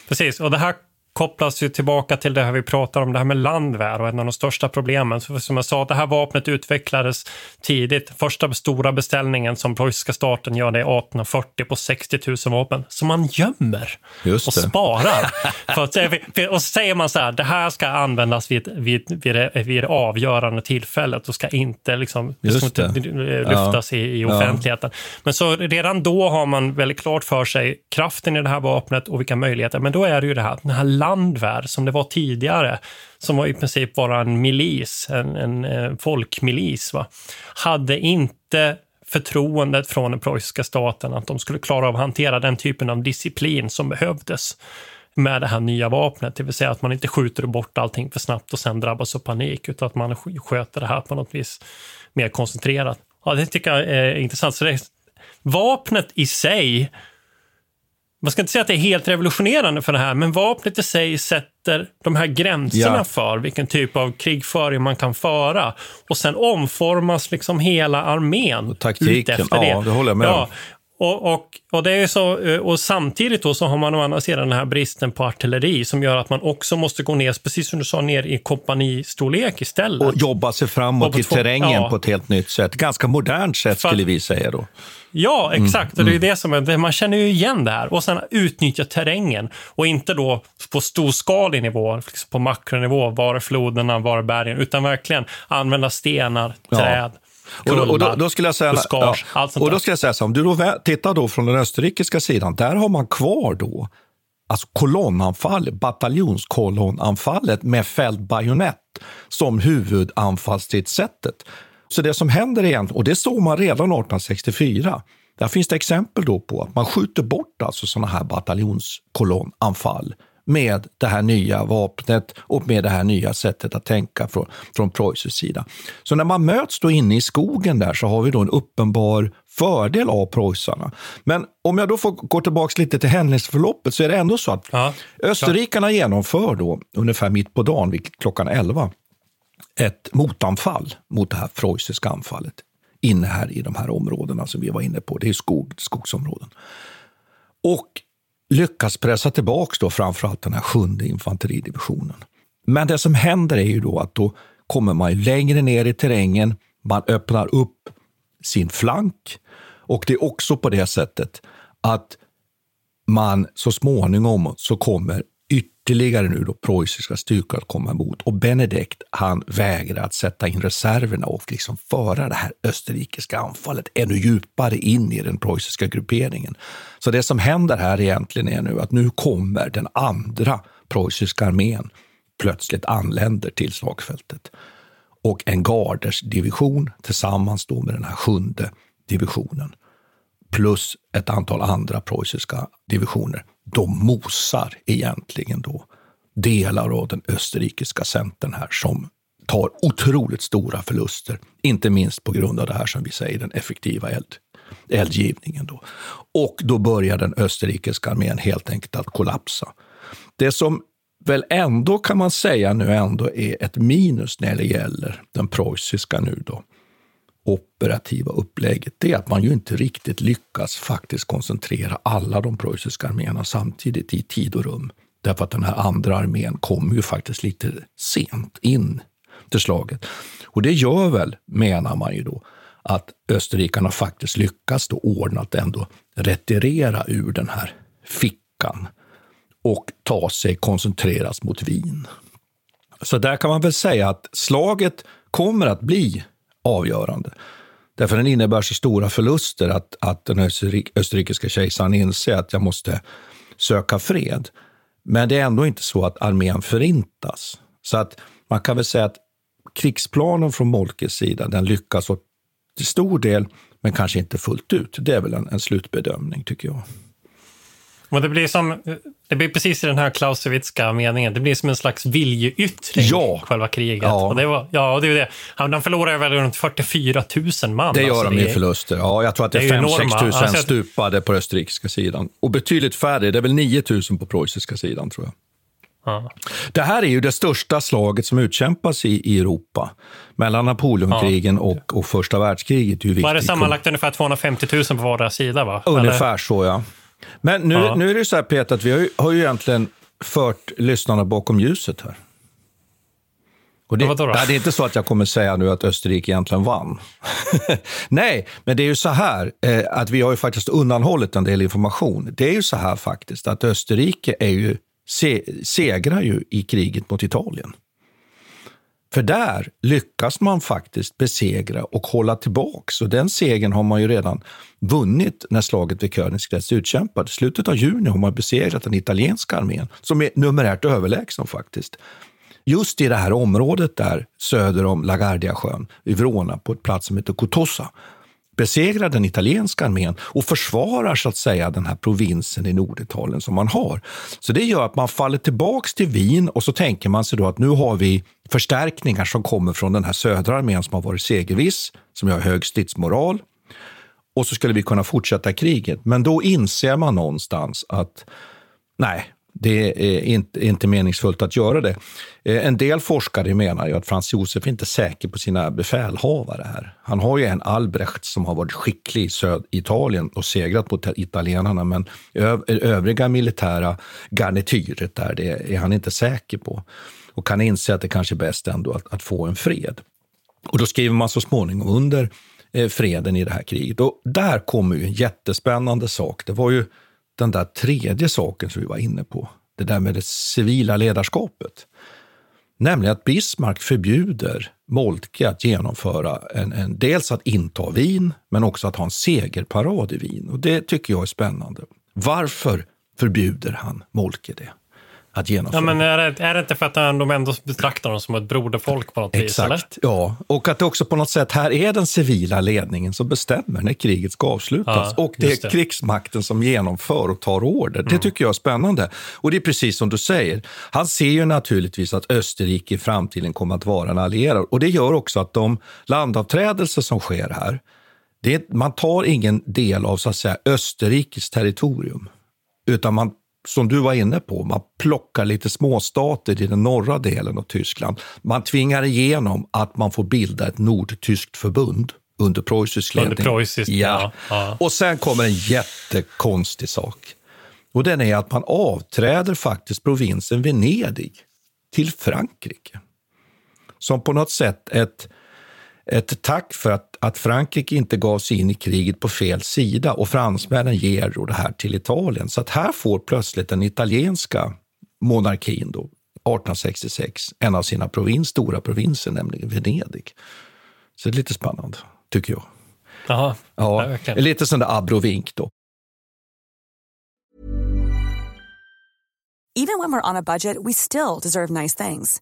Precis, och det här kopplas ju tillbaka till det här vi pratar om, det här med landvär och en av de största problemen. Så som jag sa, det här vapnet utvecklades tidigt. Första stora beställningen som preussiska staten gör det är 1840 på 60 000 vapen som man gömmer och sparar. för att, och så säger man så här, det här ska användas vid, vid, vid, det, vid det avgörande tillfället och ska inte, liksom, ska inte lyftas ja. i, i offentligheten. Ja. Men så redan då har man väldigt klart för sig kraften i det här vapnet och vilka möjligheter. Men då är det ju det här, den här landvärd som det var tidigare, som var i princip bara en milis, en, en, en folkmilis, va? hade inte förtroendet från den preussiska staten att de skulle klara av att hantera den typen av disciplin som behövdes med det här nya vapnet, det vill säga att man inte skjuter bort allting för snabbt och sen drabbas av panik, utan att man sköter det här på något vis mer koncentrerat. Ja, det tycker jag är intressant. Så det, vapnet i sig man ska inte säga att det är helt revolutionerande för det här, men vapnet i sig sätter de här gränserna Ja. för vilken typ av krigföring man kan föra. Och sen omformas liksom hela armén taktiken, utefter ja, det håller jag med om. Och, och, och, det är så, eh, och samtidigt då så har man å andra sidan den här bristen på artilleri som gör att man också måste gå ner, precis som du sa, ner i kompanistorlek istället. Och jobba sig framåt i terrängen ja. på ett helt nytt sätt. Ganska modernt sätt För skulle vi säga då. Ja, Mm, exakt. Och det är ju det som är, man känner ju igen det här. Och sen utnyttja terrängen. Och inte då på storskalig nivå, liksom på makronivå, var är floderna, var är bergen, utan verkligen använda stenar, Ja. Och då, och då, då skulle jag säga, buskage, ja, allt sånt och då där. skulle jag säga så här, om du då tittar då från den österrikiska sidan, där har man kvar då alltså kolonnanfall, bataljonskolonnanfallet med fältbajonett som huvudanfallsstridssättet. Så det som händer igen, och det såg man redan 1864, där finns det exempel då på att man skjuter bort alltså sådana här bataljonskolonnanfall med det här nya vapnet och med det här nya sättet att tänka från, från preussisk sida. Så när man möts då inne i skogen där så har vi då en uppenbar fördel av preussarna. Men om jag då får gå tillbaka lite till händelseförloppet så är det ändå så att österrikarna genomför då ungefär mitt på dagen, vid klockan 11, ett motanfall mot det här preussiska anfallet inne här i de här områdena som vi var inne på. Det är skog, skogsområden. Och lyckas pressa tillbaka då framförallt den här sjunde infanteridivisionen. Men det som händer är ju då att då kommer man ju längre ner i terrängen, man öppnar upp sin flank och det är också på det sättet att man så småningom så kommer ytterligare nu då preussiska styrkor att komma emot och Benedikt han vägrar att sätta in reserverna och liksom föra det här österrikiska anfallet ännu djupare in i den preussiska grupperingen. Så det som händer här egentligen är nu att nu kommer den andra preussiska armén plötsligt anländer till slagfältet och en gardersdivision tillsammans då med den här sjunde divisionen plus ett antal andra preussiska divisioner, de mosar egentligen då delar av den österrikiska centern här som tar otroligt stora förluster, inte minst på grund av det här som vi säger, den effektiva eld, eldgivningen. Då. Och då börjar den österrikiska armén helt enkelt att kollapsa. Det som väl ändå kan man säga nu ändå är ett minus när det gäller den preussiska nu då, operativa upplägget, det är att man ju inte riktigt lyckas faktiskt koncentrera alla de preussiska arméerna samtidigt i tid och rum. Därför att den här andra armén kommer ju faktiskt lite sent in till slaget. Och det gör väl, menar man ju då, att österrikarna faktiskt lyckas då ordna att ändå retirera ur den här fickan och ta sig, koncentreras mot Wien. Så där kan man väl säga att slaget kommer att bli avgörande. Därför den innebär så stora förluster att, att den österrik, österrikiska kejsaren inser att jag måste söka fred. Men det är ändå inte så att armén förintas. Så att man kan väl säga att krigsplanen från Moltkes sida, den lyckas till stor del, men kanske inte fullt ut. Det är väl en, en slutbedömning, tycker jag. Och det blir som, det blir precis i den här Clausewitzka meningen, det blir som en slags viljeyttring, Ja. själva kriget. Ja. Och det var, ja, det är det. Han, de förlorar väl runt 44 000 man. Det gör alltså, de i förluster. Ja, jag tror att det det är är ju 5-6 enorma. tusen Alltså, jag- stupade på österrikiska sidan. Och betydligt färre, det är väl 9 000 på preussiska sidan tror jag. Ja. Det här är ju det största slaget som utkämpas i, i Europa. Mellan Napoleonkrigen och, och första världskriget. Var det sammanlagt ungefär 250 000 på vardera sida? Va? Ungefär Eller? så, ja. Men nu, Ja. nu är det så här, Peter, att vi har ju, har ju egentligen fört lyssnarna bakom ljuset här. Och det, Ja, nej, det är inte så att jag kommer säga nu att Österrike egentligen vann. nej, men det är ju så här eh, att vi har ju faktiskt undanhållit en del information. Det är ju så här faktiskt att Österrike är ju, se, segrar ju i kriget mot Italien. För där lyckas man faktiskt besegra och hålla tillbaks. Och den segern har man ju redan vunnit när slaget vid Königsgrätz utkämpades. I slutet av juni har man besegrat den italienska armén, som är numerärt överlägsen faktiskt. Just i det här området där söder om Lagardiasjön, i Vrona, på ett plats som heter Kotossa, besegrar den italienska armén och försvarar så att säga den här provinsen i Norditalien som man har. Så det gör att man faller tillbaks till Wien och så tänker man sig då att nu har vi förstärkningar som kommer från den här södra armén som har varit segerviss, som har hög stridsmoral. och så skulle vi kunna fortsätta kriget. Men då inser man någonstans att nej, det är inte, inte meningsfullt att göra det. Eh, en del forskare menar ju att Frans Josef inte är säker på sina befälhavare här. Han har ju en Albrecht som har varit skicklig i Söditalien och segrat mot italienarna, men övriga militära garnityret där, det är han inte säker på och kan inse att det kanske är bäst ändå att, att få en fred. Och då skriver man så småningom under eh, freden i det här kriget. Och där kommer ju en jättespännande sak. Det var ju den där tredje saken som vi var inne på, det där med det civila ledarskapet. Nämligen att Bismarck förbjuder Moltke att genomföra en, en, dels att inta Wien, men också att ha en segerparad i Wien. Och det tycker jag är spännande. Varför förbjuder han Moltke det? Att genomföra. Ja, men är det, är det inte för att de ändå betraktar dem som ett broderfolk på något Exakt, vis? Eller? ja. Och att det också på något sätt här är den civila ledningen som bestämmer när kriget ska avslutas. Ja, och det är det. krigsmakten som genomför och tar order. Mm. Det tycker jag är spännande. Och det är precis som du säger. Han ser ju naturligtvis att Österrike i framtiden kommer att vara en allierad. Och det gör också att de landavträdelser som sker här, det, man tar ingen del av så att säga, Österrikes territorium, utan man som du var inne på, man plockar lite småstater i den norra delen av Tyskland. Man tvingar igenom att man får bilda ett nordtyskt förbund under preussisk ledning. Under preussisk, ja. ja. Och sen kommer en jättekonstig sak. Och den är att man avträder faktiskt provinsen Venedig till Frankrike. Som på något sätt ett ett tack för att, att Frankrike inte gav sig in i kriget på fel sida och fransmännen ger då det här till Italien. Så att här får plötsligt den italienska monarkin då, 1866 en av sina provins, stora provinser, nämligen Venedig. Så det är lite spännande, tycker jag. Jaha, ja, ja lite sån där abrovink då. Even when we're on a budget we still deserve nice things.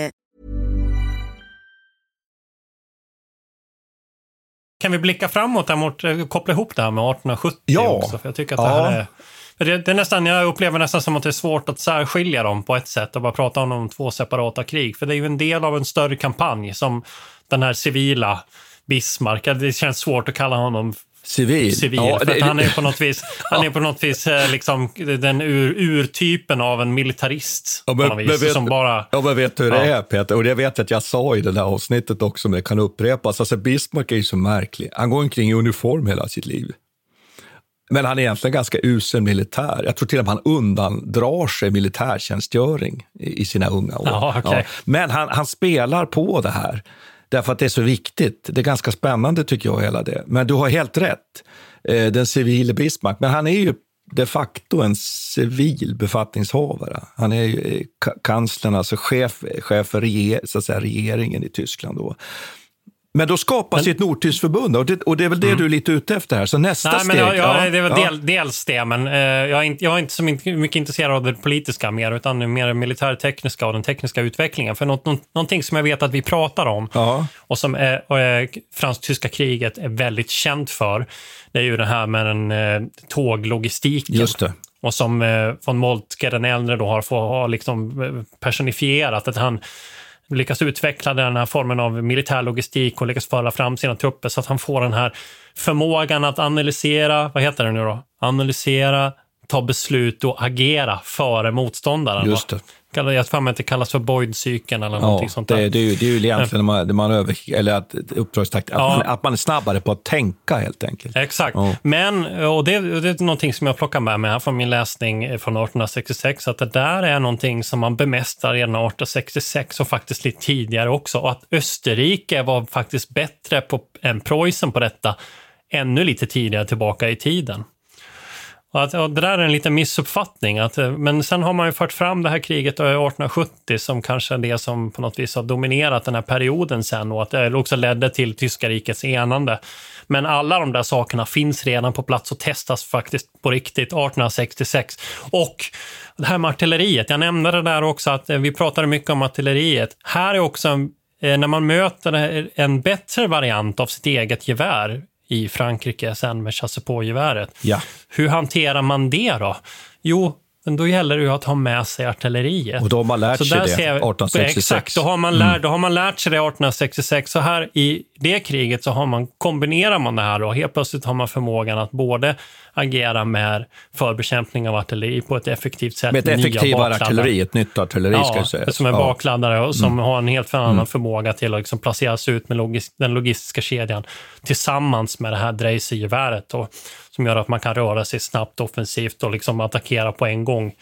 Kan vi blicka framåt där mot, eh, koppla ihop det här med 1870 ja. också? För jag tycker att det här är... Det, det, är nästan, jag upplever nästan som att det är svårt att särskilja dem på ett sätt och bara prata om de två separata krig. För det är ju en del av en större kampanj som den här civila Bismarck, det känns svårt att kalla honom Civil. Civil, ja, för det, han är på något vis, han är på något vis eh, liksom den ur, urtypen av en militarist. Ja, men, vis, vet, som bara, ja, men vet du hur ja. det är Peter? Och det vet jag att jag sa i det där avsnittet också, men det kan upprepas. Alltså Bismarck är ju så märklig. Han går omkring i uniform hela sitt liv. Men han är egentligen ganska usel militär. Jag tror till och med han undandrar sig militärtjänstgöring i, i sina unga år. Ja, okay. ja. Men han, han spelar på det här. Därför att det är så viktigt. Det är ganska spännande tycker jag, hela det. Men du har helt rätt. Eh, den civile Bismarck. Men han är ju de facto en civil befattningshavare. Han är ju eh, kanslern, alltså chef, chef för reger, så att säga, regeringen i Tyskland. Då. Men då skapas Men- ett nordtyskt förbund och det, och det är väl det du är lite ute efter här. Så nästa Nej, men steg. ja, ja, det är väl ja. del, dels det, men eh, jag, är inte, jag är inte så mycket intresserad av det politiska mer, utan mer det militärtekniska och den tekniska utvecklingen. För något, något, någonting som jag vet att vi pratar om Ja. och som är, och, eh, fransk-tyska kriget är väldigt känt för, det är ju det här med den eh, tåglogistiken. Just det. Och som eh, von Moltke den äldre då har, få, har liksom eh, personifierat, att han lyckas utveckla den här formen av militär logistik och lyckas föra fram sina trupper så att han får den här förmågan att analysera, vad heter det nu då? Analysera, ta beslut och agera före motståndaren. Just då. det. Jag för mig att det kallas för Boyd-cykeln eller någonting Ja, sånt där. det, det, är ju, det är ju egentligen man, man över, eller att uppdragstakt, att, Ja. man, att man är snabbare på att tänka helt enkelt. Exakt. Ja. Men, och det, det är någonting som jag plockar med mig här från min läsning från 1866, att det där är någonting som man bemästrar redan 1866 och faktiskt lite tidigare också. Och att Österrike var faktiskt bättre på, än Preussen på detta ännu lite tidigare tillbaka i tiden. Och att, och det där är en liten missuppfattning. Att, eh, men sen har man ju fört fram det här kriget 1870 som kanske är det som på något vis har dominerat den här perioden sen och att det också ledde till tyska rikets enande. Men alla de där sakerna finns redan på plats och testas faktiskt på riktigt 1866. Och det här med artilleriet, jag nämnde det där också att eh, vi pratade mycket om artilleriet. Här är också en eh, när man möter en bättre variant av sitt eget gevär i Frankrike sen med chassepågeväret. Ja. Hur hanterar man det då? Jo, men då gäller det ju att ha med sig artilleriet. Och då har man lärt sig där det ser jag- 1866. Exakt, då har, man Mm. lär, då har man lärt sig det 1866. Så här i det kriget så har man, kombinerar man det här och helt plötsligt har man förmågan att både agera med förbekämpning av artilleri på ett effektivt sätt. Med ett effektivare artilleri, ett nytt artilleri ska Ja, jag säga. som är Ja. bakladdare och som Mm. har en helt annan Mm. förmåga till att liksom placeras ut med logis den logistiska kedjan tillsammans med det här Dreise-geväret och som gör att man kan röra sig snabbt offensivt och liksom attackera på en gång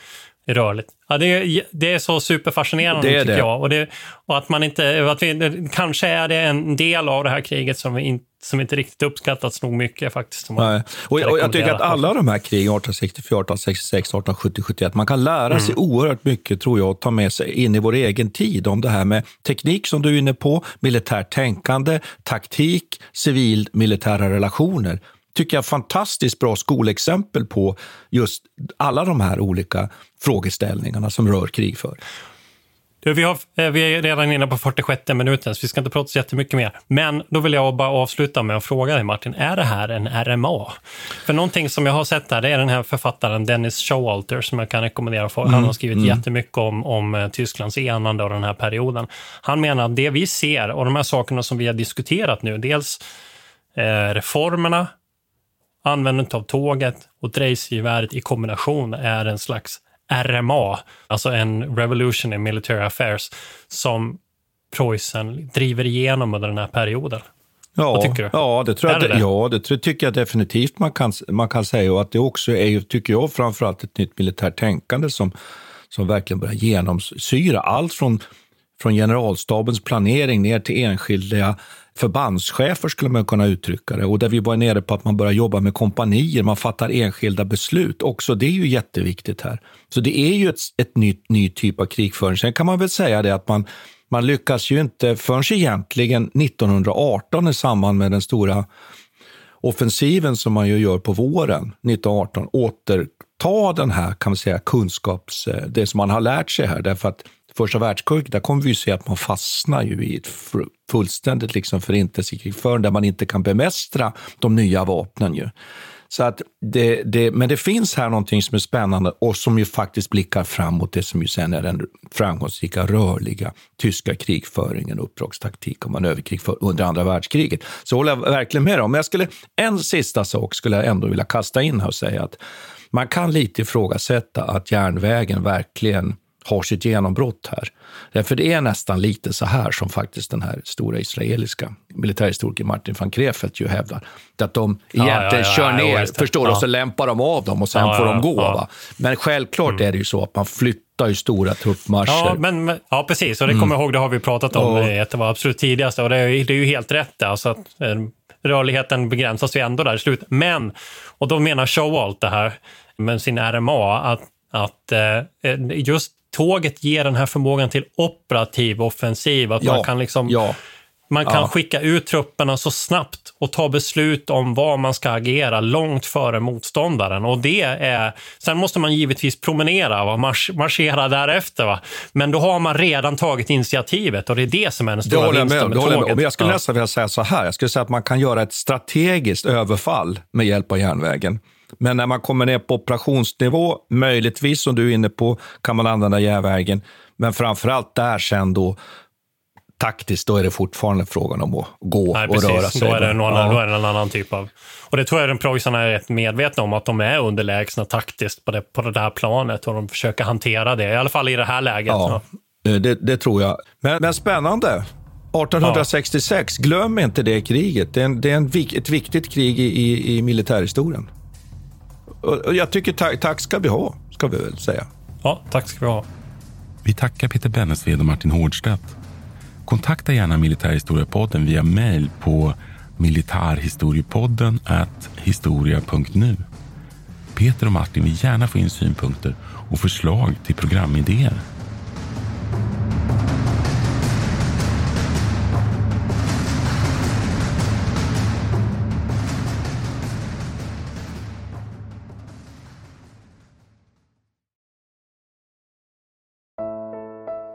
rörligt. Ja, det, är, det är så superfascinerande Det är tycker det. jag. Och, det, och att man inte, att vi, kanske är det en del av det här kriget som, vi in, som inte riktigt uppskattats nog mycket faktiskt. Nej. Och, och jag tycker att alla de här krigen, 1864, 1866, 1870, 71, man kan lära sig Mm. oerhört mycket tror jag och ta med sig in i vår egen tid om det här med teknik som du är inne på, militärt tänkande, taktik, civil-militära relationer. Tycker jag fantastiskt bra skolexempel på just alla de här olika frågeställningarna som rör krigföring. Du, vi, har, eh, vi är redan inne på 46 minuten, så vi ska inte prata så jättemycket mer. Men då vill jag bara avsluta med att fråga dig, Martin, är det här en RMA? För någonting som jag har sett här, det är den här författaren Dennis Showalter, som jag kan rekommendera. För. Han Mm, har skrivit mm. jättemycket om, om eh, Tysklands enande och den här perioden. Han menar att det vi ser, och de här sakerna som vi har diskuterat nu, dels eh, reformerna, användandet av tåget och Dreisgeväret i kombination är en slags RMA, alltså en Revolution in Military Affairs, som Preussen driver igenom under den här perioden. Ja, Vad tycker du? Ja, det, tror jag, det det? ja, det tror, tycker jag definitivt man kan, man kan säga. Och att det också är, tycker jag, framförallt ett nytt militärt tänkande som, som verkligen börjar genomsyra allt från, från generalstabens planering ner till enskilda förbandschefer, skulle man kunna uttrycka det. Och där vi var nere på att man börjar jobba med kompanier, man fattar enskilda beslut. Också det är ju jätteviktigt här. Så det är ju ett, ett nytt, ny typ av krigföring. Sen kan man väl säga det att man man lyckas ju inte förrän egentligen 1918 i samband med den stora offensiven som man ju gör på våren 1918 återta den här kan man säga, kunskaps, eh, det som man har lärt sig här. Därför att första världskriget, där kommer vi ju se att man fastnar ju i ett fullständigt liksom förintelsekrigföring där man inte kan bemästra de nya vapnen. Ju. Så att det, det, men det finns här någonting som är spännande och som ju faktiskt blickar framåt det som ju sen är den framgångsrika rörliga tyska krigföringen, uppdragstaktik och manöverkrigföring under andra världskriget. Så håller jag verkligen med om. Men jag skulle, en sista sak skulle jag ändå vilja kasta in här och säga att man kan lite ifrågasätta att järnvägen verkligen har sitt genombrott här. Därför det är nästan lite så här som faktiskt den här stora israeliska militärhistorikern Martin van Krefeld ju hävdar. Att de Ja, egentligen ja, ja, kör ja, ner, det. förstår du, Ja. och så lämpar de av dem och sen Ja, får ja, de gå. ja. Va? Men självklart är det ju så att man flyttar ju stora truppmarscher. Ja, men, men, ja, precis. Och det Mm. kommer jag ihåg, det har vi pratat om, Ja. ja. att det var absolut tidigast. Och det är, det är ju helt rätt. Alltså att, eh, rörligheten begränsas ju ändå där i slutet. Men, och då menar Showalt det här med sin RMA, att, att eh, just tåget ger den här förmågan till operativ offensiv. Att Ja, man kan liksom ja. Man kan Ja. skicka ut trupperna så snabbt och ta beslut om vad man ska agera långt före motståndaren. Och det är, sen måste man givetvis promenera och marsch, marschera därefter. Va? Men då har man redan tagit initiativet och det är det som är den stora vinsten med med, med. tåget. om. Men jag skulle nästan vilja säga så här. Jag skulle säga att man kan göra ett strategiskt överfall med hjälp av järnvägen. Men när man kommer ner på operationsnivå, möjligtvis som du är inne på, kan man använda järnvägen. Men framförallt där sen då taktiskt, då är det fortfarande frågan om att gå Nej, och röra precis. sig. Då är, det någon, Ja. då är det en annan typ av... Och det tror jag den preussarna är rätt medvetna om, att de är underlägsna taktiskt på det, på det där planet och de försöker hantera det, i alla fall i det här läget. Ja, det, det tror jag. Men, men spännande. 1866, glöm inte det kriget. Det är, en, det är en, ett viktigt krig i, i, i militärhistorien. Och, jag tycker tack, tack ska vi ha, ska vi väl säga. Ja, tack ska vi ha. Vi tackar Peter Bennesved och Martin Hårdstedt. Kontakta gärna Militärhistoriepodden via mejl på militarhistoriepodden historia.nu. Peter och Martin vill gärna få in synpunkter och förslag till programidéer.